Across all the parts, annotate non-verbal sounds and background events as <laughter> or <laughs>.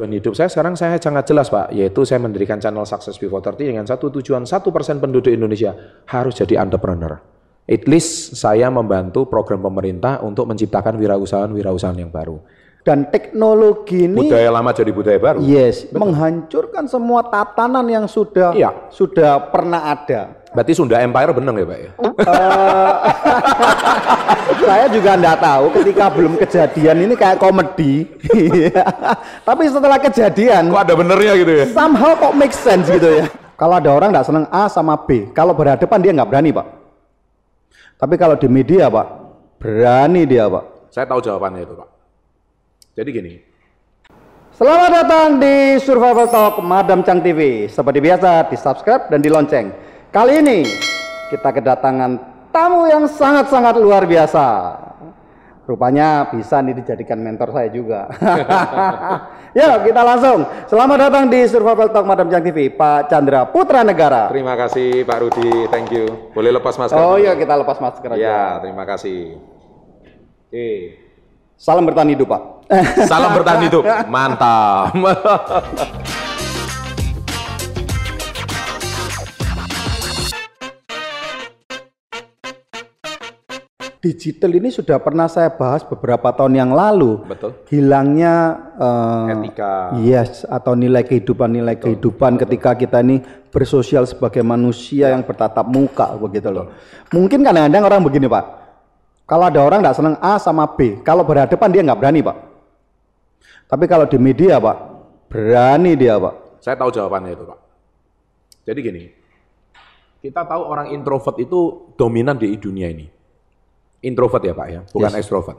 Tujuan hidup saya sekarang saya sangat jelas Pak, yaitu saya mendirikan channel Success Before 30 dengan satu tujuan, satu persen penduduk Indonesia harus jadi entrepreneur. At least saya membantu program pemerintah untuk menciptakan wirausahaan-wirausahaan yang baru. Dan teknologi ini Budaya lama jadi budaya baru. yes, menghancurkan semua tatanan yang sudah Iya. sudah pernah ada. Berarti Sunda Empire benar ya Pak ya? <laughs> Saya juga enggak tahu ketika belum kejadian ini kayak komedi. <laughs> Tapi setelah kejadian Kok ada benernya gitu ya? somehow kok make sense gitu ya. Kalau ada orang nggak seneng A sama B, kalau berhadapan dia nggak berani pak. Tapi kalau di media pak, berani dia pak. Saya tahu jawabannya itu Pak. Jadi gini, Selamat datang di Survival Talk Madam Chang TV. Seperti biasa di subscribe dan di lonceng. Kali ini kita kedatangan tamu yang sangat-sangat luar biasa. Rupanya bisa nih dijadikan mentor saya juga. <laughs> Yuk kita langsung. Selamat datang di Survival Talk Madam Chang TV, Pak Chandra Putra Negara. terima kasih Pak Rudi, thank you. Boleh lepas masker? Oh iya kita lepas masker aja. Ya, terima kasih. Oke. Salam bertahan hidup Pak. Salam bertahan hidup. <laughs> Mantap. <laughs> Digital ini sudah pernah saya bahas beberapa tahun yang lalu. Betul. Hilangnya eh, Etika. Yes, atau nilai kehidupan nilai kehidupan ketika kita ini bersosial sebagai manusia yang bertatap muka begitu loh. Mungkin kadang-kadang orang begini pak, kalau ada orang nggak seneng A sama B, kalau berhadapan dia nggak berani pak. Tapi kalau di media pak, berani dia pak. Saya tahu jawabannya itu, Pak. Jadi gini, kita tahu orang introvert itu dominan di dunia ini. Introvert ya, Pak ya, bukan Yes. extrovert.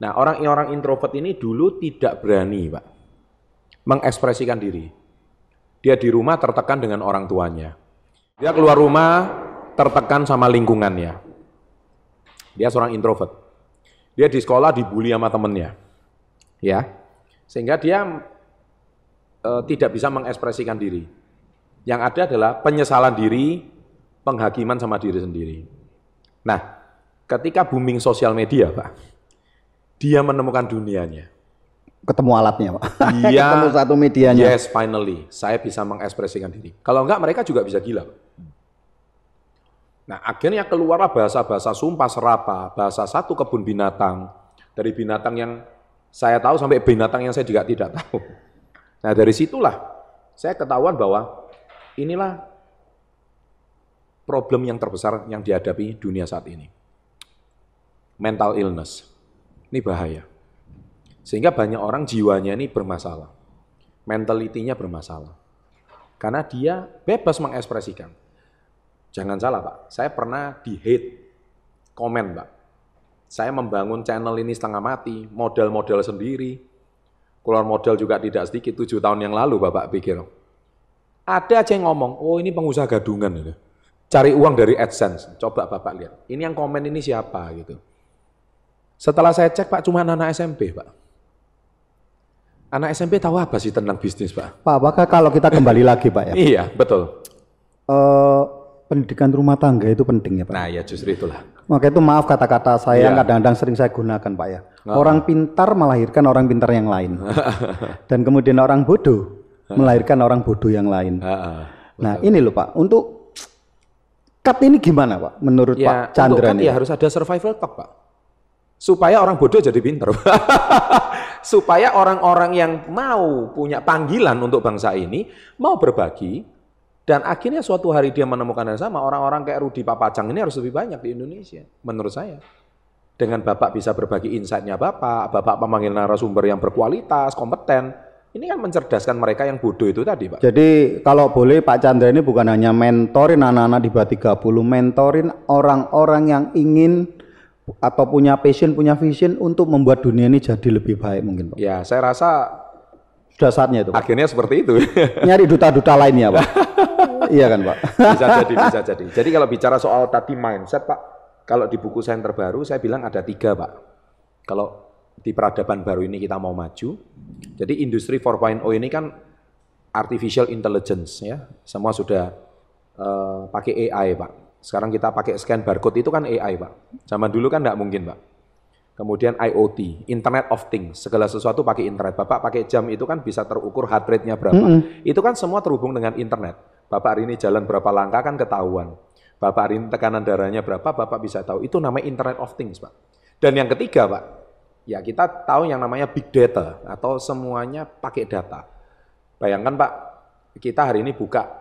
Nah, orang-orang introvert ini dulu tidak berani, Pak, mengekspresikan diri. Dia di rumah tertekan dengan orang tuanya. Dia keluar rumah tertekan sama lingkungannya. Dia seorang introvert. Dia di sekolah dibully sama temennya. Ya. Sehingga dia eh, tidak bisa mengekspresikan diri. Yang ada adalah penyesalan diri, penghakiman sama diri sendiri. Nah, ketika booming sosial media, Pak, dia menemukan dunianya. Ketemu alatnya pak. <laughs> Dia Ketemu satu medianya. Yes, finally, saya bisa mengekspresikan diri. Kalau enggak, mereka juga bisa gila. Pak. Nah, akhirnya keluarlah bahasa-bahasa sumpah serapa, bahasa satu kebun binatang, dari binatang yang saya tahu sampai binatang yang saya juga tidak <laughs> tahu. Nah, dari situlah saya ketahuan bahwa inilah problem yang terbesar yang dihadapi dunia saat ini. Mental illness. Ini bahaya. Sehingga banyak orang jiwanya ini bermasalah. Mentalitinya bermasalah. Karena dia bebas mengekspresikan. Jangan salah Pak, saya pernah di hate komen Pak. Saya membangun channel ini setengah mati, modal-modal sendiri. Keluar modal juga tidak sedikit, tujuh tahun yang lalu Bapak pikir. Ada aja yang ngomong, oh ini pengusaha gadungan. Gitu. Cari uang dari AdSense, coba Bapak lihat. Ini yang komen ini siapa gitu. Setelah saya cek Pak, cuma anak SMP Pak. Anak SMP tahu apa sih tentang bisnis Pak? Pak, apakah kalau kita kembali lagi pak ya? Iya, betul. Eh, pendidikan rumah tangga itu penting ya pak. Nah ya justru itulah. Maka itu maaf kata-kata saya yang Iya. kadang-kadang sering saya gunakan Pak ya. Orang pintar melahirkan orang pintar yang lain. <laughs> Dan kemudian orang bodoh melahirkan orang bodoh yang lain. Nah ini loh Pak, untuk cut ini gimana Pak menurut Pak Chandra untuk kan ini? ya harus ada survival talk, Pak. Supaya orang bodoh jadi pinter. <laughs> Supaya orang-orang yang mau punya panggilan untuk bangsa ini, mau berbagi, dan akhirnya suatu hari dia menemukan yang sama, orang-orang kayak Rudi Papacang ini harus lebih banyak di Indonesia, menurut saya. Dengan Bapak bisa berbagi insight-nya Bapak, Bapak memanggil narasumber yang berkualitas, kompeten, ini kan mencerdaskan mereka yang bodoh itu tadi, Pak. Jadi kalau boleh Pak Chandra ini bukan hanya mentorin anak-anak di bawah 30, mentorin orang-orang yang ingin atau punya passion, punya vision untuk membuat dunia ini jadi lebih baik mungkin Pak. Ya, saya rasa Sudah saatnya itu Pak. akhirnya seperti itu. <laughs> Nyari duta-duta lainnya Pak. <laughs> iya kan Pak? bisa jadi, bisa jadi. Jadi kalau bicara soal tadi mindset, Pak, kalau di buku saya yang terbaru, saya bilang ada tiga, Pak. Kalau di peradaban baru ini kita mau maju, jadi industri 4.0 ini kan artificial intelligence ya, semua sudah eh, pakai AI, Pak. Sekarang kita pakai scan barcode itu kan AI, Pak. Zaman dulu kan nggak mungkin, Pak. Kemudian IoT, Internet of Things, segala sesuatu pakai internet. Bapak pakai jam itu kan bisa terukur heart rate-nya berapa. Itu kan semua terhubung dengan internet. Bapak hari ini jalan berapa langkah kan ketahuan. Bapak hari ini tekanan darahnya berapa, Bapak bisa tahu. Itu namanya Internet of Things, Pak. Dan yang ketiga, Pak, ya kita tahu yang namanya big data atau semuanya pakai data. Bayangkan Pak, kita hari ini buka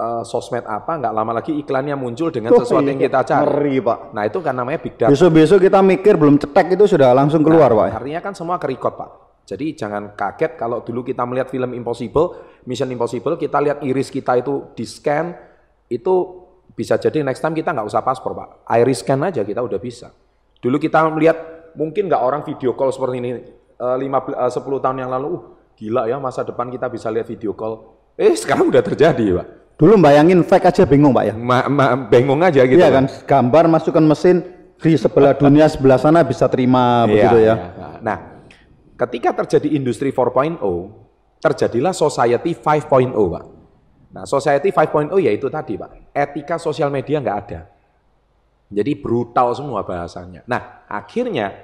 uh, sosmed apa, nggak lama lagi iklannya muncul dengan Oh, sesuatu yang kita cari. Ngeri, Pak. Nah itu kan namanya big data. Besok-besok kita mikir belum cetek itu sudah langsung keluar, Pak. Nah, Artinya kan semua kerekod Pak. Jadi jangan kaget kalau dulu kita melihat film Impossible, Mission Impossible, kita lihat iris kita itu di scan, itu bisa jadi next time kita nggak usah paspor Pak. Iris scan aja kita udah bisa. Dulu kita melihat mungkin nggak orang video call seperti ini eh, 15, eh, 10 tahun yang lalu, uh, gila ya masa depan kita bisa lihat video call. Eh sekarang udah terjadi Pak. Dulu bayangin fake aja bingung, Pak ya. Ma, ma- bengong aja gitu. Iya kan, gambar masukkan mesin di sebelah dunia sebelah sana bisa terima begitu ya. Iya, iya. Nah, ketika terjadi industri 4.0, terjadilah society 5.0, Pak. Nah, society 5.0 yaitu tadi, Pak. Etika sosial media nggak ada. Jadi brutal semua bahasanya. Nah, akhirnya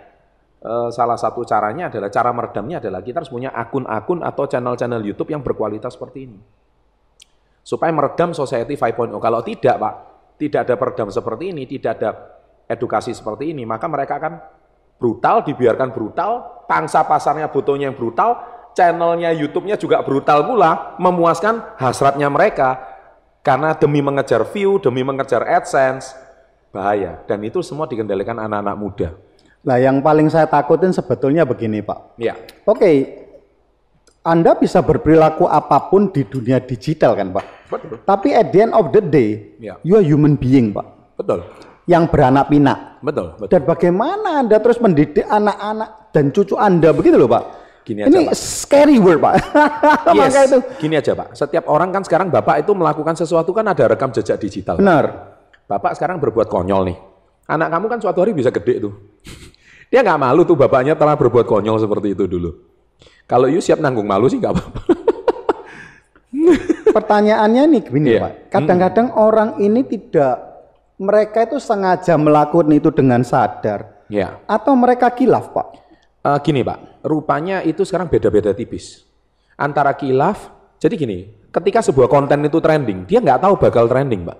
eh, salah satu caranya adalah cara meredamnya adalah kita harus punya akun-akun atau channel-channel YouTube yang berkualitas seperti ini. Supaya meredam society 5.0. Kalau tidak, Pak, tidak ada peredam seperti ini, tidak ada edukasi seperti ini, maka mereka akan brutal, dibiarkan brutal, pangsa pasarnya butuhnya yang brutal, channelnya YouTube-nya juga brutal pula, memuaskan hasratnya mereka, karena demi mengejar view, demi mengejar AdSense, bahaya. Dan itu semua dikendalikan anak-anak muda. Nah, yang paling saya takutin sebetulnya begini, Pak. Ya, Oke, Anda bisa berperilaku apa pun di dunia digital kan, Pak. betul. Tapi at the end of the day, Ya. you are human being, Pak. Betul. Yang beranak pinak. Betul, betul. Dan bagaimana Anda terus mendidik anak-anak dan cucu Anda begitu loh, Pak. Gini aja, Ini Pak. scary word, Pak. <laughs> Yes. Maka itu Gini aja Pak, setiap orang kan sekarang Bapak itu melakukan sesuatu kan ada rekam jejak digital. benar. Bapak sekarang berbuat konyol nih. Anak kamu kan suatu hari bisa gede tuh. <laughs> Dia nggak malu tuh bapaknya telah berbuat konyol seperti itu dulu. Kalau you siap nanggung malu sih nggak apa-apa. <laughs> Pertanyaannya nih begini, Iya. Pak. Kadang-kadang orang ini tidak mereka itu sengaja melakukan itu dengan sadar ya, atau mereka kilaf, Pak. Eh, gini Pak, rupanya itu sekarang beda-beda tipis. Antara kilaf, jadi gini, ketika sebuah konten itu trending, dia nggak tahu bakal trending Pak.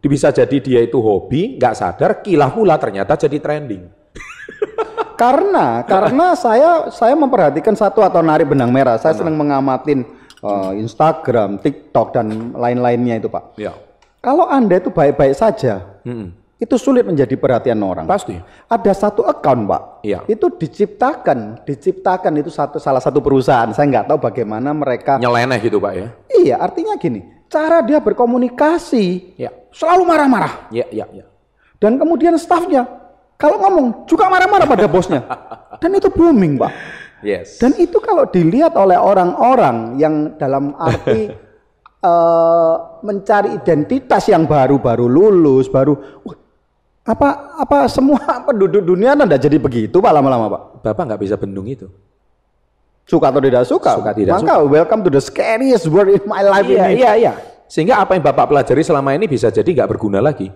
Bisa jadi dia itu hobi, nggak sadar, kilaf pula ternyata jadi trending. <laughs> Karena <laughs> karena saya saya memperhatikan satu atau narik benang merah. Saya senang mengamatin eh, Instagram, TikTok dan lain-lainnya itu, Pak. Ya, Kalau Anda itu baik-baik saja, Mm-mm. itu sulit menjadi perhatian orang. pasti. Ada satu account, Pak. Iya. Itu diciptakan, diciptakan itu satu salah satu perusahaan. Saya nggak tahu bagaimana mereka. Nyeleneh gitu Pak ya. Iya, artinya gini, cara dia berkomunikasi Ya, selalu marah-marah. ya, ya, ya. Dan kemudian stafnya kalau ngomong juga marah-marah pada bosnya. <laughs> Dan itu booming, Pak. Yes. Dan itu kalau dilihat oleh orang-orang yang dalam arti <laughs> eh, mencari identitas yang baru, baru lulus, baru wah, apa apa semua <laughs> penduduk dunia tidak jadi begitu Pak lama-lama Pak. Bapak nggak bisa bendung itu. Suka atau tidak suka. Suka tidak Maka welcome to the scariest word in my life Iya, ini. iya, iya. Sehingga apa yang Bapak pelajari selama ini bisa jadi nggak berguna lagi.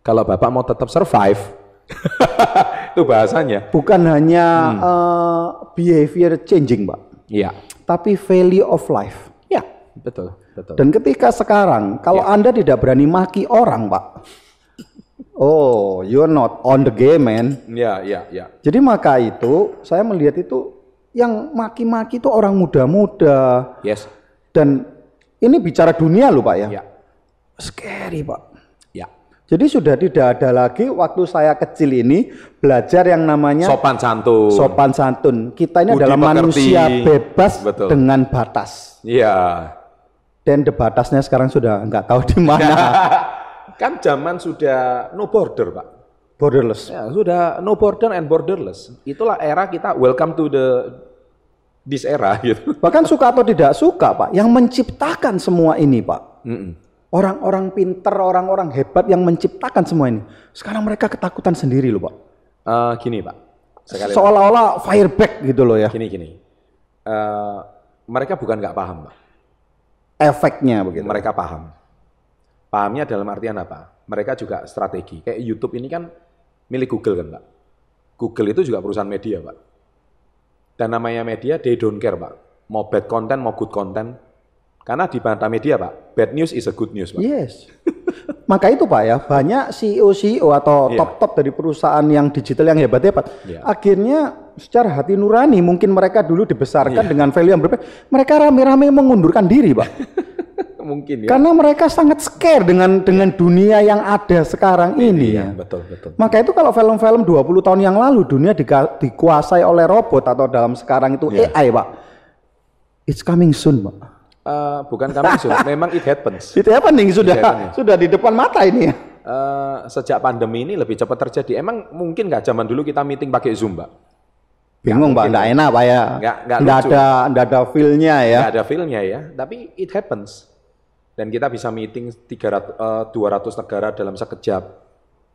Kalau Bapak mau tetap survive, <laughs> itu bahasanya. Bukan hanya Hmm. eh, behavior changing, Pak, Iya. tapi value of life. Ya, betul, betul. Dan ketika sekarang kalau Ya. Anda tidak berani maki orang, Pak. Oh, you're not on the game, man. Ya, ya, ya. Jadi maka itu saya melihat itu yang maki-maki itu orang muda-muda Yes. dan ini bicara dunia loh, Pak ya. Ya, Scary, Pak. Jadi sudah tidak ada lagi waktu saya kecil ini belajar yang namanya Sopan santun. sopan santun. Kita ini Budi adalah pekerti. manusia bebas Betul. dengan batas. Iya. Dan batasnya sekarang sudah nggak tahu di mana. <laughs> kan zaman sudah no border, Pak. Borderless. Ya, sudah no border and borderless. Itulah era kita welcome to the this era <laughs> gitu. Bahkan suka atau tidak suka, Pak, yang menciptakan semua ini, Pak. Mm-mm. Orang-orang pinter, orang-orang hebat yang menciptakan semua ini. Sekarang mereka ketakutan sendiri loh, Pak. Eh, gini, Pak. Seolah-olah fireback gitu loh ya. gini gini. Eh, mereka bukan nggak paham, Pak. Efeknya begitu. Mereka paham. Pahamnya dalam artian apa? Mereka juga strategi. Kayak YouTube ini kan milik Google kan, Pak. Google itu juga perusahaan media, Pak. Dan namanya media, they don't care, Pak. Mau bad content, mau good content. Karena di mata media, Pak, bad news is a good news, Pak. Yes. <laughs> Maka itu Pak ya, banyak CEO-CEO atau Iya. top-top dari perusahaan yang digital yang hebat-hebat, Iya. akhirnya secara hati nurani mungkin mereka dulu dibesarkan Iya. dengan value yang berbeda, mereka rame-rame mengundurkan diri Pak. <laughs> Mungkin ya. Karena mereka sangat scare dengan dengan dunia yang ada sekarang ini. Iya, ya. betul, betul. Maka itu kalau film-film 20 tahun yang lalu dunia dikuasai oleh robot atau dalam sekarang itu Iya. AI Pak. It's coming soon Pak. Eh, bukan kami Sun, <laughs> memang it happens. Itu apa nih sudah Iya, iya. sudah di depan mata ini. Eh, sejak pandemi ini lebih cepat terjadi. Emang mungkin nggak zaman dulu kita meeting pakai Zoom, Pak? Bingung Pak, enggak enak Pak ya. Nggak- nggak Nggak ada nggak ada feel-nya ya. Nggak ada feel-nya ya, tapi it happens. Dan kita bisa meeting 300, eh, 200 negara dalam sekejap.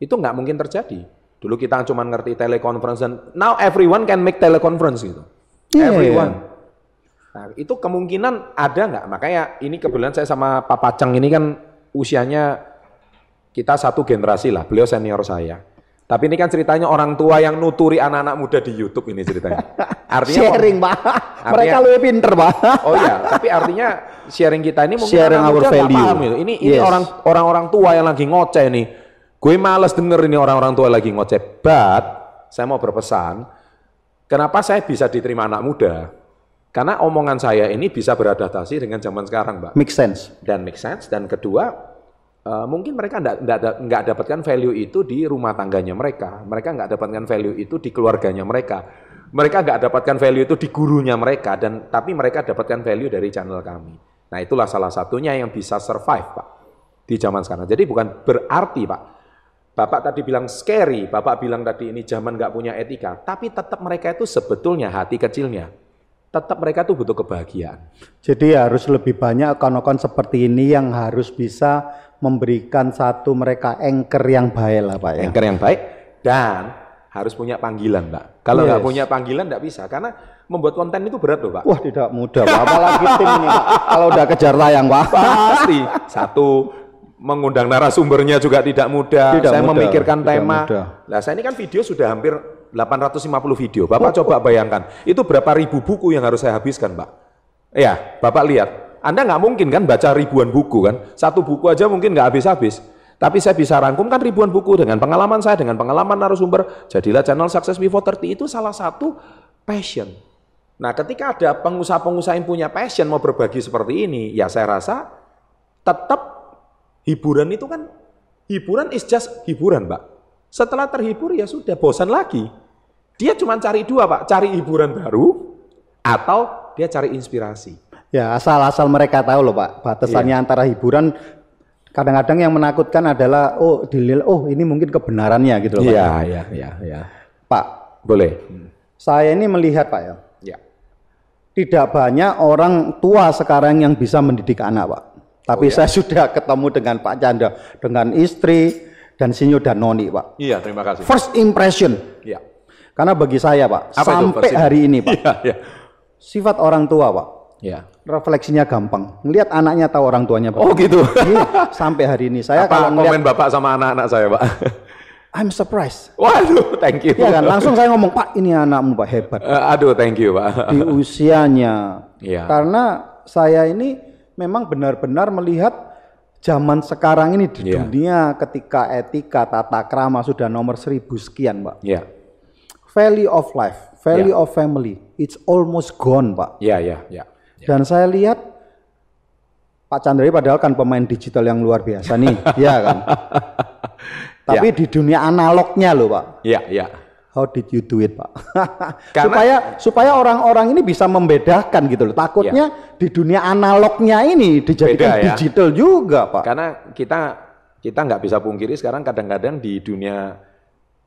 Itu nggak mungkin terjadi. Dulu kita cuma ngerti teleconference dan now everyone can make teleconference gitu. Iya, everyone. Nah, itu kemungkinan ada nggak? Makanya ini kebetulan saya sama Pak Pacang ini kan usianya kita satu generasi lah. Beliau senior saya. Tapi ini kan ceritanya orang tua yang nuturi anak-anak muda di YouTube ini ceritanya. <laughs> Artinya Sharing Pak. Mereka lebih pinter Pak. Oh iya, tapi artinya sharing kita ini mungkin Sharing anak our muda value. paham gitu. Ini orang orang-orang tua yang lagi ngoceh nih. Gue males denger ini orang-orang tua lagi ngoceh. But saya mau berpesan, kenapa saya bisa diterima anak muda? Karena omongan saya ini bisa beradaptasi dengan zaman sekarang, Mbak. Make sense. Dan make sense. Dan kedua, eh, mungkin mereka nggak dapatkan value itu di rumah tangganya mereka. Mereka nggak dapatkan value itu di keluarganya mereka. Mereka nggak dapatkan value itu di gurunya mereka. Dan tapi mereka dapatkan value dari channel kami. Nah itulah salah satunya yang bisa survive, Pak, di zaman sekarang. Jadi bukan berarti, Pak, Bapak tadi bilang scary, Bapak bilang tadi ini zaman nggak punya etika, tapi tetap mereka itu sebetulnya hati kecilnya, tetap mereka tuh butuh kebahagiaan. Jadi harus lebih banyak akun-akun seperti ini yang harus bisa memberikan satu mereka anchor yang baik lah Pak ya. anchor yang baik dan harus punya panggilan, Mbak. Kalau nggak Yes. punya panggilan nggak bisa karena membuat konten itu berat loh, Pak. Wah tidak mudah Pak, apalagi tim ini Pak. Kalau udah kejar tayang Pak. Pasti satu mengundang narasumbernya juga tidak mudah. Tidak saya mudah, memikirkan tidak tema. mudah. Nah, saya ini kan video sudah hampir 850 video. Bapak coba bayangkan, itu berapa ribu buku yang harus saya habiskan, Pak? Iya, Bapak lihat. Anda nggak mungkin kan baca ribuan buku kan? Satu buku aja mungkin nggak habis-habis. Tapi saya bisa rangkumkan ribuan buku dengan pengalaman saya, dengan pengalaman narasumber. Jadilah channel Success Before 30 itu salah satu passion. Nah, ketika ada pengusaha-pengusaha yang punya passion mau berbagi seperti ini, ya saya rasa tetap hiburan itu kan hiburan is just hiburan, Pak. Setelah terhibur ya sudah bosan lagi. Dia cuma cari dua, Pak, cari hiburan baru atau dia cari inspirasi. Ya asal-asal mereka tahu loh Pak, batasannya Iya. antara hiburan kadang-kadang yang menakutkan adalah oh dilil oh ini mungkin kebenarannya gitu loh Pak. Iya, iya, iya, iya. Pak, Boleh. saya ini melihat Pak ya, Ya. tidak banyak orang tua sekarang yang bisa mendidik anak Pak. Tapi saya <laughs> sudah ketemu dengan Pak Chandra, dengan istri dan Sinyo dan Noni Pak. Iya, terima kasih. First impression, Iya. Karena bagi saya Pak, Apa itu sampai first hari ini Pak, Iya, iya. sifat orang tua Pak, Iya. refleksinya gampang. Ngelihat anaknya tahu orang tuanya Pak. Oh gitu. Iya, sampai hari ini saya Apa kalau ngelihat komen Bapak sama anak-anak saya, Pak? I'm surprised. Waduh, thank you. Ya kan, langsung saya ngomong, Pak ini anakmu Pak hebat. Eh, aduh, thank you, Pak. Di usianya. Iya. Karena saya ini memang benar-benar melihat zaman sekarang ini di Iya. dunia ketika etika, tata krama sudah nomor seribu sekian Pak. Iya. Value of life, value Iya. of family, it's almost gone Pak. Iya, iya, iya. Dan saya lihat Pak Chandra padahal kan pemain digital yang luar biasa nih, <laughs> ya kan. Tapi di dunia analognya loh Pak. Iya, iya. How did you do it, Pak? Karena- <laughs> supaya supaya orang-orang ini bisa membedakan gitu loh. Takutnya di dunia analognya ini dijadikan Beda ya. digital juga, Pak. Karena kita kita nggak bisa pungkiri sekarang kadang-kadang di dunia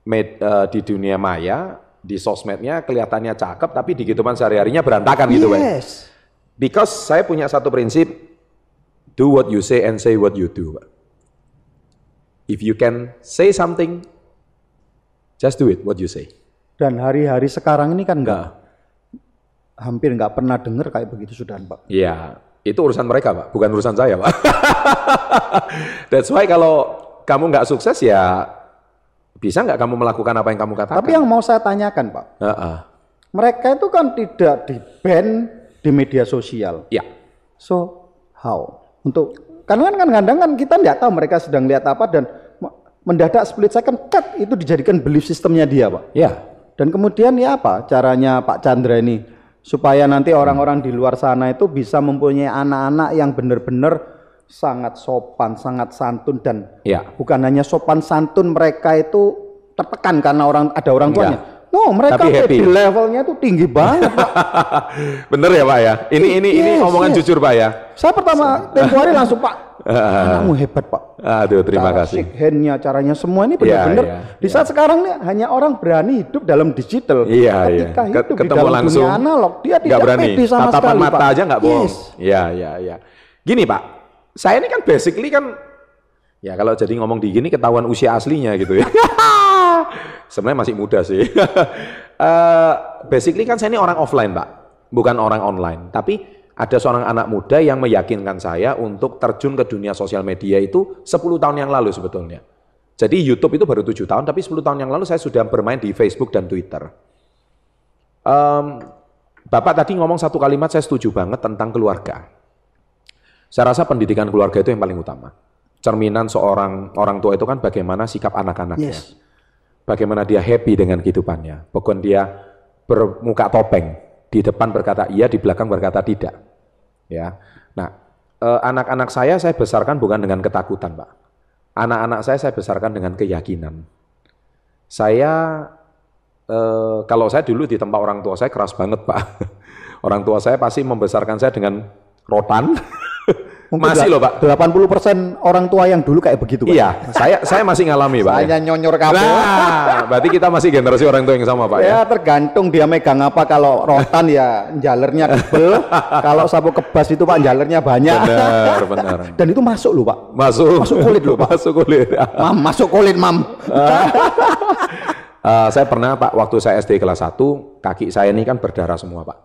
med, eh, di dunia maya, di sosmednya kelihatannya cakep tapi di kehidupan sehari-harinya berantakan gitu, Pak. yes. Because saya punya satu prinsip, do what you say and say what you do, Pak. If you can say something, just do it what you say. Dan hari-hari sekarang ini kan enggak hampir nggak pernah dengar kayak begitu sudah, Pak. Iya, itu urusan mereka, Pak, bukan urusan saya, Pak. <laughs> That's why kalau kamu nggak sukses ya Bisa nggak kamu melakukan apa yang kamu katakan? Tapi yang mau saya tanyakan, Pak, Heeh. mereka itu kan tidak di-ban di media sosial. Ya. So, how? Untuk karena kan kadang kan kita nggak tahu mereka sedang lihat apa dan me- mendadak split second cut itu dijadikan belief sistemnya dia, Pak. Ya. Dan kemudian ya apa caranya Pak Chandra ini supaya nanti orang-orang di luar sana itu bisa mempunyai anak-anak yang benar-benar sangat sopan, sangat santun dan Ya. bukan hanya sopan santun mereka itu tertekan karena orang ada orang tuanya. No, mereka Tapi happy. di levelnya itu tinggi banget, Pak. <laughs> Bener ya Pak ya? Ini ini ini Yes, omongan yes. jujur Pak ya? Saya pertama tempo hari langsung, Pak, <laughs> anakmu hebat, Pak. Aduh terima Cara kasih. hand-nya, caranya semua ini Iya, benar-benar iya, di saat sekarang nih hanya orang berani hidup dalam digital. Iya, iya. Ketika Ket- hidup di Ketemu dalam langsung. dunia analog, dia tidak berani. pede sama Tatapan sekali, mata Pak. aja nggak bohong. Yes. Iya, iya, iya. Gini Pak, saya ini kan basically kan, ya kalau jadi ngomong di gini ketahuan usia aslinya gitu ya. <laughs> Sebenarnya masih muda sih. <laughs> Eh, basically kan saya ini orang offline Pak, bukan orang online. Tapi ada seorang anak muda yang meyakinkan saya untuk terjun ke dunia sosial media itu 10 tahun yang lalu sebetulnya. Jadi YouTube itu baru 7 tahun, tapi 10 tahun yang lalu saya sudah bermain di Facebook dan Twitter. Em, Bapak tadi ngomong satu kalimat saya setuju banget tentang keluarga. Saya rasa pendidikan keluarga itu yang paling utama. Cerminan seorang orang tua itu kan bagaimana sikap anak-anaknya. Yes. Bagaimana dia happy dengan kehidupannya. Bukan dia bermuka topeng. Di depan berkata iya, di belakang berkata tidak. Ya. Nah, eh, anak-anak saya saya besarkan bukan dengan ketakutan, Pak. Anak-anak saya saya besarkan dengan keyakinan. Saya eh, kalau saya dulu di tempat orang tua saya keras banget, Pak. <laughs> Orang tua saya pasti membesarkan saya dengan rotan. <laughs> Masih loh, Pak. 80% orang tua yang dulu kayak begitu, Pak. Iya, saya saya masih ngalami, Pak. Hanya nyonyor kabel. Nah, berarti kita masih generasi orang tua yang sama, Pak ya. Ya tergantung dia megang apa kalau rotan ya jalernya tebel, <laughs> kalau sapu kebas itu Pak jalernya banyak. Benar, benar. Dan itu masuk loh Pak. Masuk. Masuk kulit loh, Pak. Masuk kulit. Mam, masuk kulit mam. <laughs> Eh, saya pernah, Pak, waktu saya SD kelas 1, kaki saya ini kan berdarah semua, Pak.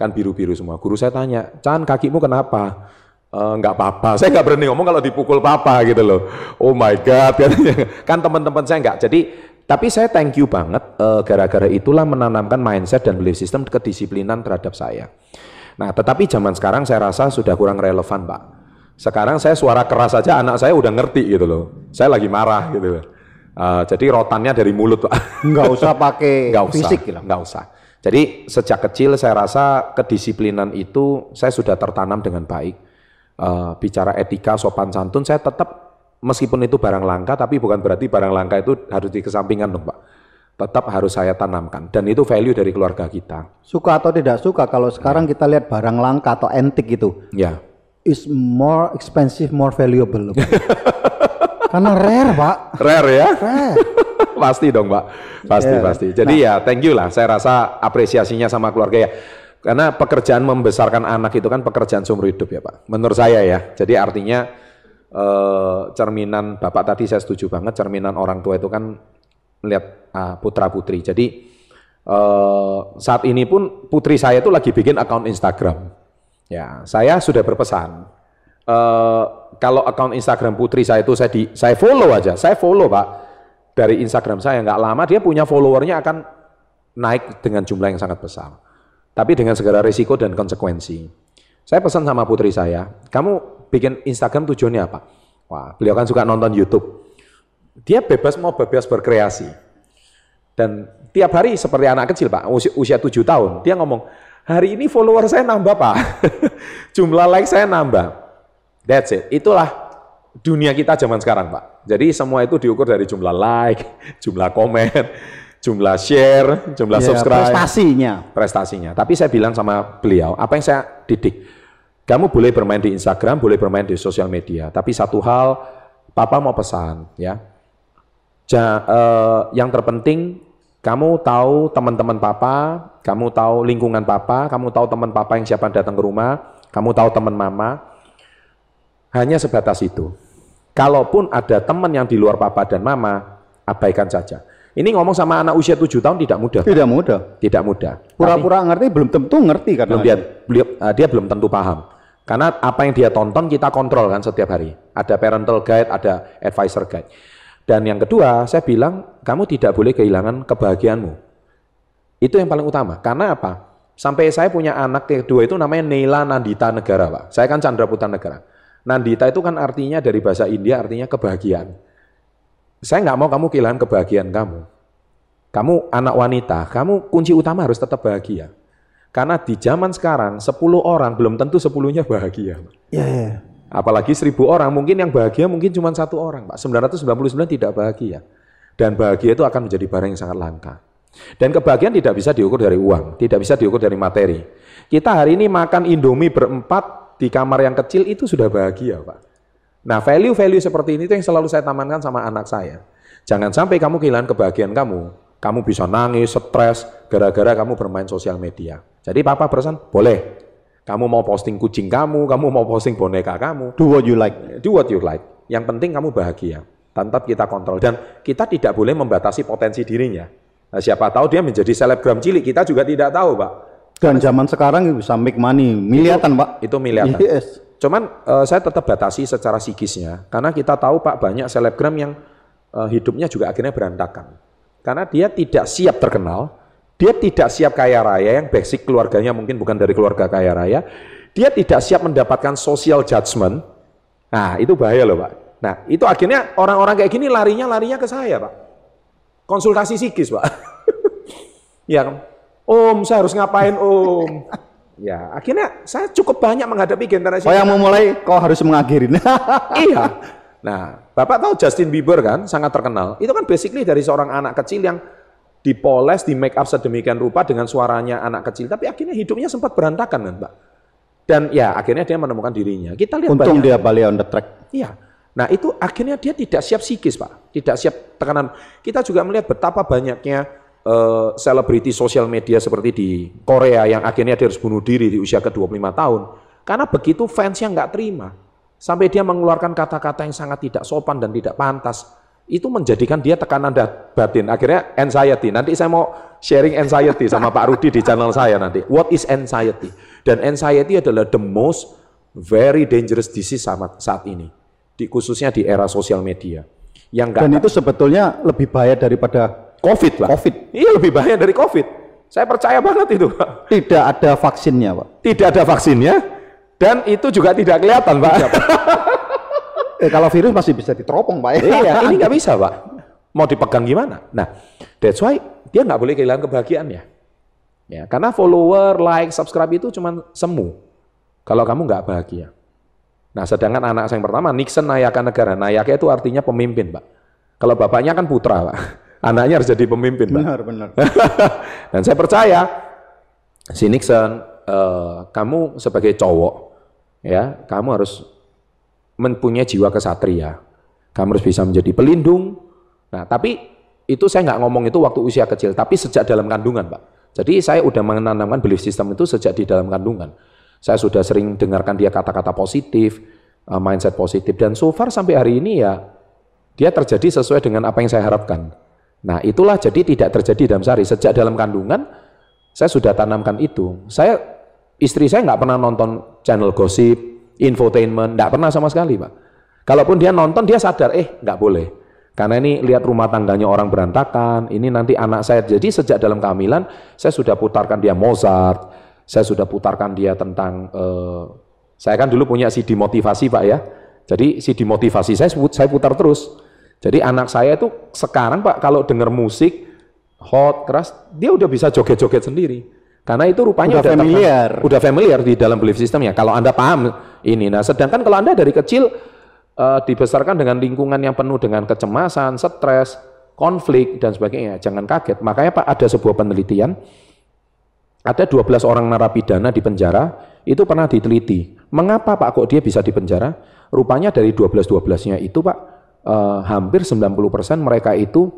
Kan biru-biru semua. Guru saya tanya, Chan, kakimu kenapa? "Eh, nggak apa-apa. Saya nggak berani ngomong kalau dipukul papa gitu loh. Oh my God. <laughs> Katanya. Kan teman-teman saya nggak. Jadi, tapi saya thank you banget. eh, Gara-gara itulah menanamkan mindset dan belief system kedisiplinan terhadap saya. Nah, tetapi zaman sekarang saya rasa sudah kurang relevan, Pak. Sekarang saya suara keras saja anak saya udah ngerti gitu loh. Saya lagi marah gitu loh. Eh, jadi rotannya dari mulut, Pak. <laughs> Nggak usah pakai Nggak usah, fisik gitu. nggak usah. Jadi sejak kecil saya rasa kedisiplinan itu saya sudah tertanam dengan baik. Eh, bicara etika, sopan santun, saya tetap meskipun itu barang langka, tapi bukan berarti barang langka itu harus dikesampingkan dong Pak. Tetap harus saya tanamkan. Dan itu value dari keluarga kita. Suka atau tidak suka kalau sekarang kita lihat barang langka atau antik itu Ya, is more expensive, more valuable. <laughs> Karena rare Pak. rare ya. Rare. <laughs> pasti dong Pak, pasti Ya. pasti. Jadi ya thank you lah, saya rasa apresiasinya sama keluarga ya. Karena pekerjaan membesarkan anak itu kan pekerjaan seumur hidup ya Pak, menurut saya ya. Jadi artinya eh, cerminan Bapak tadi saya setuju banget, cerminan orang tua itu kan melihat ah, putra putri. Jadi eh, saat ini pun putri saya itu lagi bikin akun Instagram. Ya, saya sudah berpesan. eh, kalau akun Instagram putri saya itu saya di saya follow aja, saya follow Pak dari Instagram saya nggak lama dia punya followernya akan naik dengan jumlah yang sangat besar. Tapi dengan segala risiko dan konsekuensi. Saya pesan sama putri saya, kamu bikin Instagram tujuannya apa? Wah, beliau kan suka nonton YouTube. Dia bebas mau bebas berkreasi. Dan tiap hari seperti anak kecil Pak, usia, usia 7 tahun, dia ngomong, hari ini follower saya nambah Pak, <laughs> jumlah like saya nambah. That's it, itulah dunia kita zaman sekarang Pak. Jadi semua itu diukur dari jumlah like, <laughs> jumlah komen, jumlah share, jumlah Ya, subscribe prestasinya. prestasinya. Tapi saya bilang sama beliau, apa yang saya didik, kamu boleh bermain di Instagram, boleh bermain di sosial media, tapi satu hal, papa mau pesan, ya, ja, eh, yang terpenting kamu tahu teman-teman papa, kamu tahu lingkungan papa, kamu tahu teman papa yang siapa datang ke rumah, kamu tahu teman mama, hanya sebatas itu. Kalaupun ada teman yang di luar papa dan mama, abaikan saja. Ini ngomong sama anak usia 7 tahun tidak mudah. Tidak mudah. Tidak mudah. Pura-pura ngerti belum tentu ngerti karena belum dia, beliau, eh, dia belum tentu paham. Karena apa yang dia tonton kita kontrol kan setiap hari. Ada parental guide, ada advisor guide. Dan yang kedua, saya bilang kamu tidak boleh kehilangan kebahagiaanmu. Itu yang paling utama. Karena apa? Sampai saya punya anak kedua itu namanya Neila Nandita Negara, Pak. Saya kan Chandra Putra Negara. Nandita itu kan artinya dari bahasa India artinya kebahagiaan. Saya nggak mau kamu kehilangan kebahagiaan kamu. Kamu anak wanita, kamu kunci utama harus tetap bahagia. Karena di zaman sekarang 10 orang belum tentu sepuluhnya bahagia. Iya, iya. Apalagi 1000 orang, mungkin yang bahagia mungkin cuma satu orang, Pak. 999 tidak bahagia. Dan bahagia itu akan menjadi barang yang sangat langka. Dan kebahagiaan tidak bisa diukur dari uang, tidak bisa diukur dari materi. Kita hari ini makan Indomie berempat di kamar yang kecil itu sudah bahagia, Pak. Nah, value-value seperti ini itu yang selalu saya tamankan sama anak saya. Jangan sampai kamu kehilangan kebahagiaan kamu. Kamu bisa nangis, stres, gara-gara kamu bermain sosial media. Jadi papa pesan, boleh. Kamu mau posting kucing kamu, kamu mau posting boneka kamu. Do what you like. Do what you like. Yang penting kamu bahagia. Tetap kita kontrol. Dan kita tidak boleh membatasi potensi dirinya. Nah, siapa tahu dia menjadi selebgram cilik, kita juga tidak tahu, Pak. Dan zaman sekarang bisa make money, miliatan, Pak. Itu miliatan. Yes. Cuman uh, saya tetap batasi secara psikisnya, karena kita tahu Pak banyak selebgram yang uh, hidupnya juga akhirnya berantakan. Karena dia tidak siap terkenal, dia tidak siap kaya raya, yang basic keluarganya mungkin bukan dari keluarga kaya raya, dia tidak siap mendapatkan social judgment. Nah, itu bahaya loh, Pak. Nah, itu akhirnya orang-orang kayak gini larinya larinya ke saya, Pak konsultasi psikis, Pak. <laughs> ya kan? Om, saya harus ngapain, Om? Ya, akhirnya saya cukup banyak menghadapi generasi. Oh, yang mau mulai, kau harus mengakhirin. <laughs> iya. Nah, Bapak tahu Justin Bieber kan, sangat terkenal. Itu kan basically dari seorang anak kecil yang dipoles, di make up sedemikian rupa dengan suaranya anak kecil, tapi akhirnya hidupnya sempat berantakan kan, Pak. Dan ya, akhirnya dia menemukan dirinya. Kita lihat Untung banyak, dia balik on the track. Iya. Nah itu akhirnya dia tidak siap psikis Pak, tidak siap tekanan. Kita juga melihat betapa banyaknya selebriti uh, sosial media seperti di Korea yang akhirnya dia harus bunuh diri di usia ke-25 tahun. Karena begitu fansnya nggak terima, sampai dia mengeluarkan kata-kata yang sangat tidak sopan dan tidak pantas, itu menjadikan dia tekanan batin. Akhirnya anxiety. Nanti saya mau sharing anxiety sama Pak Rudi di channel saya nanti. What is anxiety? Dan anxiety adalah the most very dangerous disease saat ini di khususnya di era sosial media. Yang Dan itu sebetulnya lebih bahaya daripada COVID, Pak. COVID. Iya, lebih bahaya dari COVID. Saya percaya banget itu, Pak. Tidak ada vaksinnya, Pak. Tidak ada vaksinnya dan itu juga tidak kelihatan, Pak. Tidak, Pak. eh, kalau virus masih bisa diteropong, Pak. iya, ini <laughs> nggak bisa, Pak. Mau dipegang gimana? Nah, that's why dia nggak boleh kehilangan kebahagiaannya. Ya, karena follower, like, subscribe itu cuma semu. Kalau kamu nggak bahagia. Nah, sedangkan anak saya yang pertama, Nixon Nayaka Negara. Nayaka itu artinya pemimpin, Pak. Kalau bapaknya kan putra, Pak. Anaknya harus jadi pemimpin, Pak. Benar, benar. <laughs> Dan saya percaya, si Nixon, uh, kamu sebagai cowok, ya, kamu harus mempunyai jiwa kesatria. Kamu harus bisa menjadi pelindung. Nah, tapi itu saya nggak ngomong itu waktu usia kecil, tapi sejak dalam kandungan, Pak. Jadi saya udah menanamkan belief system itu sejak di dalam kandungan. Saya sudah sering dengarkan dia kata-kata positif, uh, mindset positif, dan so far sampai hari ini ya, dia terjadi sesuai dengan apa yang saya harapkan. Nah itulah jadi tidak terjadi dalam sehari. Sejak dalam kandungan, saya sudah tanamkan itu. Saya, istri saya nggak pernah nonton channel gosip, infotainment, nggak pernah sama sekali Pak. Kalaupun dia nonton, dia sadar, eh nggak boleh. Karena ini lihat rumah tangganya orang berantakan, ini nanti anak saya. Jadi sejak dalam kehamilan, saya sudah putarkan dia Mozart, saya sudah putarkan dia tentang uh, saya kan dulu punya CD motivasi Pak ya. Jadi CD motivasi saya saya putar terus. Jadi anak saya itu sekarang Pak kalau dengar musik hot keras dia udah bisa joget-joget sendiri. Karena itu rupanya udah, udah familiar. Terkenal, udah familiar di dalam belief systemnya. Kalau Anda paham ini. Nah, sedangkan kalau Anda dari kecil uh, dibesarkan dengan lingkungan yang penuh dengan kecemasan, stres, konflik dan sebagainya, jangan kaget. Makanya Pak ada sebuah penelitian ada 12 orang narapidana di penjara, itu pernah diteliti. Mengapa Pak kok dia bisa di penjara? Rupanya dari 12-12-nya itu Pak, eh, hampir 90% mereka itu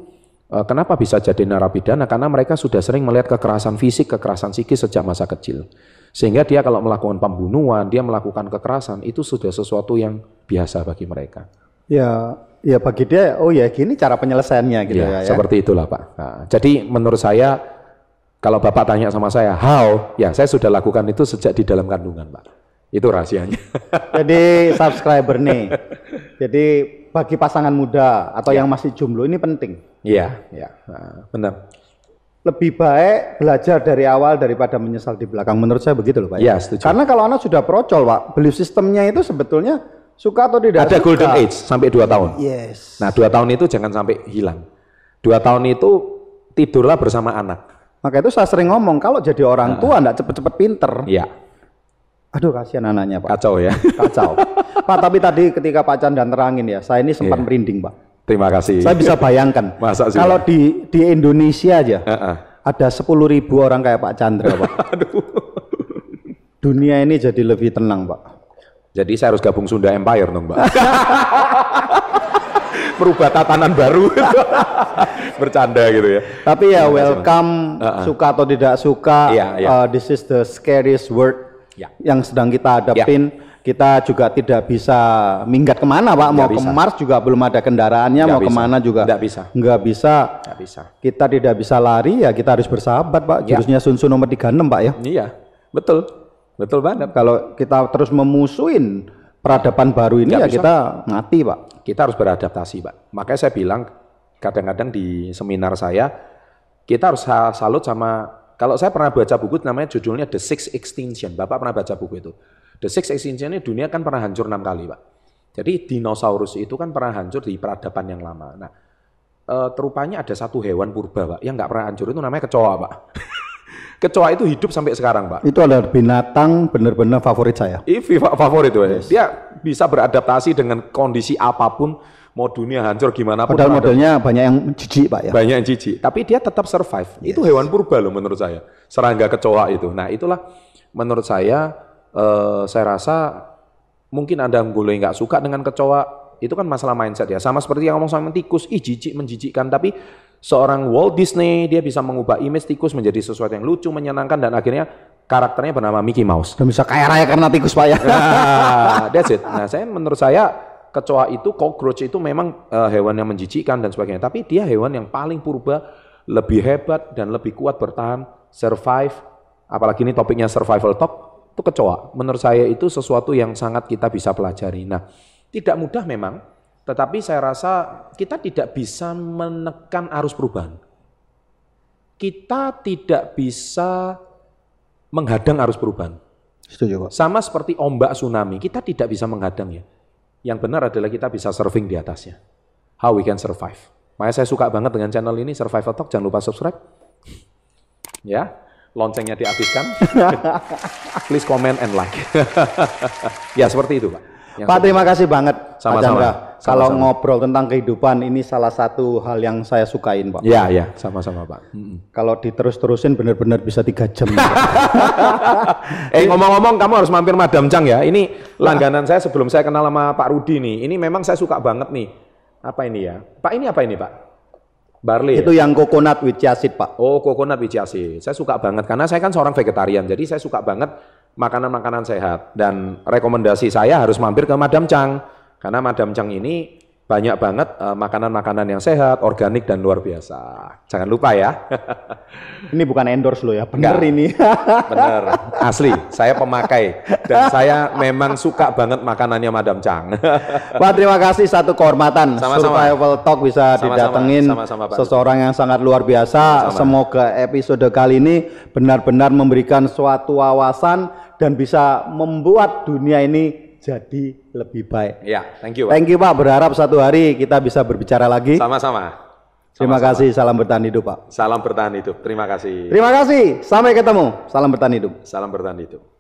eh, kenapa bisa jadi narapidana? Karena mereka sudah sering melihat kekerasan fisik, kekerasan psikis sejak masa kecil. Sehingga dia kalau melakukan pembunuhan, dia melakukan kekerasan, itu sudah sesuatu yang biasa bagi mereka. Ya, ya bagi dia, oh ya gini cara penyelesaiannya gitu ya. ya, ya. Seperti itulah Pak. Nah, jadi menurut saya kalau Bapak tanya sama saya, how? Ya, saya sudah lakukan itu sejak di dalam kandungan, Pak. Itu rahasianya. Jadi subscriber nih. <laughs> Jadi bagi pasangan muda atau Ya. yang masih jomblo ini penting. Iya, iya. Nah, benar. Lebih baik belajar dari awal daripada menyesal di belakang. Menurut saya begitu loh Pak. Iya, setuju. Karena kalau anak sudah procol Pak, belief sistemnya itu sebetulnya suka atau tidak Ada suka. golden age sampai 2 tahun. Yes. Nah, dua tahun itu jangan sampai hilang. Dua tahun itu tidurlah bersama anak. Maka itu saya sering ngomong, kalau jadi orang tua enggak cepet-cepet pinter. Iya, Aduh kasihan anaknya Pak. kacau ya. Kacau. <laughs> Pak, tapi tadi ketika Pak Chandra terangin ya, saya ini sempat Iya. merinding Pak. Terima kasih. Saya bisa bayangkan. <laughs> Masa sih, kalau di di Indonesia aja Heeh. ada 10.000 ribu orang kayak Pak Chandra Pak. <laughs> Dunia ini jadi lebih tenang Pak. Jadi saya harus gabung Sunda Empire dong, Mbak. <laughs> Merubah tatanan baru. Bercanda gitu ya. Tapi ya welcome, suka atau tidak suka, Iya, iya. uh, this is the scariest word Ya. yang sedang kita hadapin. Kita juga tidak bisa minggat ke mana Pak, mau ke bisa. Mars juga belum ada kendaraannya, Nggak mau bisa. ke mana juga Nggak bisa. nggak bisa. Nggak bisa. Kita tidak bisa lari ya kita harus bersahabat Pak. Ya. Jurusnya Sun Tzu nomor 36 Pak ya. Iya, betul. Betul banget. Kalau kita terus memusuhin peradaban baru ini Nggak ya bisa. kita mati Pak. Kita harus beradaptasi, Pak. Makanya saya bilang kadang-kadang di seminar saya kita harus sa- salut sama kalau saya pernah baca buku namanya judulnya The Six Extinction. Bapak pernah baca buku itu. The Six Extinction ini dunia kan pernah hancur enam kali, Pak. Jadi dinosaurus itu kan pernah hancur di peradaban yang lama. Nah, eh, terupanya ada satu hewan purba, Pak, yang nggak pernah hancur itu namanya kecoa, Pak. <laughs> kecoa itu hidup sampai sekarang, Pak. Itu adalah binatang benar-benar favorit saya. Fa- favorit tuh, dia bisa beradaptasi dengan kondisi apa pun, mau dunia hancur gimana pun. Padahal modelnya banyak yang jijik Pak ya. banyak yang jijik, tapi dia tetap survive. Itu hewan purba loh menurut saya. Serangga kecoa itu. Nah itulah menurut saya, eh, saya rasa mungkin Anda boleh nggak suka dengan kecoa, itu kan masalah mindset ya. Sama seperti yang ngomong sama tikus, ih jijik menjijikkan, tapi seorang Walt Disney dia bisa mengubah image tikus menjadi sesuatu yang lucu, menyenangkan dan akhirnya karakternya bernama Mickey Mouse. Dan bisa kaya raya karena tikus Pak ya. Nah, that's it. Nah, saya menurut saya kecoa itu, cockroach itu memang eh, hewan yang menjijikkan dan sebagainya. Tapi dia hewan yang paling purba, lebih hebat dan lebih kuat bertahan, survive. Apalagi ini topiknya survival talk, itu kecoa. Menurut saya itu sesuatu yang sangat kita bisa pelajari. Nah, tidak mudah memang, tetapi saya rasa kita tidak bisa menekan arus perubahan. Kita tidak bisa menghadang arus perubahan. Setuju Pak. Sama seperti ombak tsunami, kita tidak bisa menghadang ya. Yang benar adalah kita bisa surfing di atasnya. How we can survive. Makanya saya suka banget dengan channel ini, Survival Talk. Jangan lupa subscribe. Ya, loncengnya diaktifkan. <laughs> Please comment and like. <laughs> ya, seperti itu Pak. Yang Pak terima kasih banget Pak Sama-sama. Chandra. Kalau Sama-sama. ngobrol tentang kehidupan ini salah satu hal yang saya sukain Pak. Ya, ya, sama-sama Pak. Kalau diterus-terusin benar-benar bisa tiga jam. <laughs> Eh ngomong-ngomong kamu harus mampir Madam Chang ya. Ini langganan saya sebelum saya kenal sama Pak Rudi nih. Ini memang saya suka banget nih. Apa ini ya? Pak ini apa ini Pak? Barley. ya? Itu yang coconut with chia seed Pak. Oh, coconut biji asin. Saya suka banget karena saya kan seorang vegetarian. Jadi saya suka banget makanan-makanan sehat dan rekomendasi saya harus mampir ke Madam Chang karena Madam Chang ini banyak banget eh, makanan-makanan yang sehat, organik dan luar biasa. Jangan lupa ya. <laughs> Ini bukan endorse loh ya, bener Enggak. ini. <laughs> Bener, asli. Saya pemakai dan saya memang suka banget makanannya Madam Chang. <laughs> Pak terima kasih satu kehormatan Sama-sama. Survival Talk bisa Sama-sama. didatengin Sama-sama, seseorang yang sangat luar biasa. Sama-sama. Semoga episode kali ini benar-benar memberikan suatu wawasan dan bisa membuat dunia ini jadi lebih baik. ya, thank you. Pak. Thank you Pak, berharap satu hari kita bisa berbicara lagi. Sama-sama. Terima Sama-sama. kasih, salam bertahan hidup Pak. Salam bertahan hidup. Terima kasih. Terima kasih, sampai ketemu. Salam bertahan hidup. Salam bertahan hidup.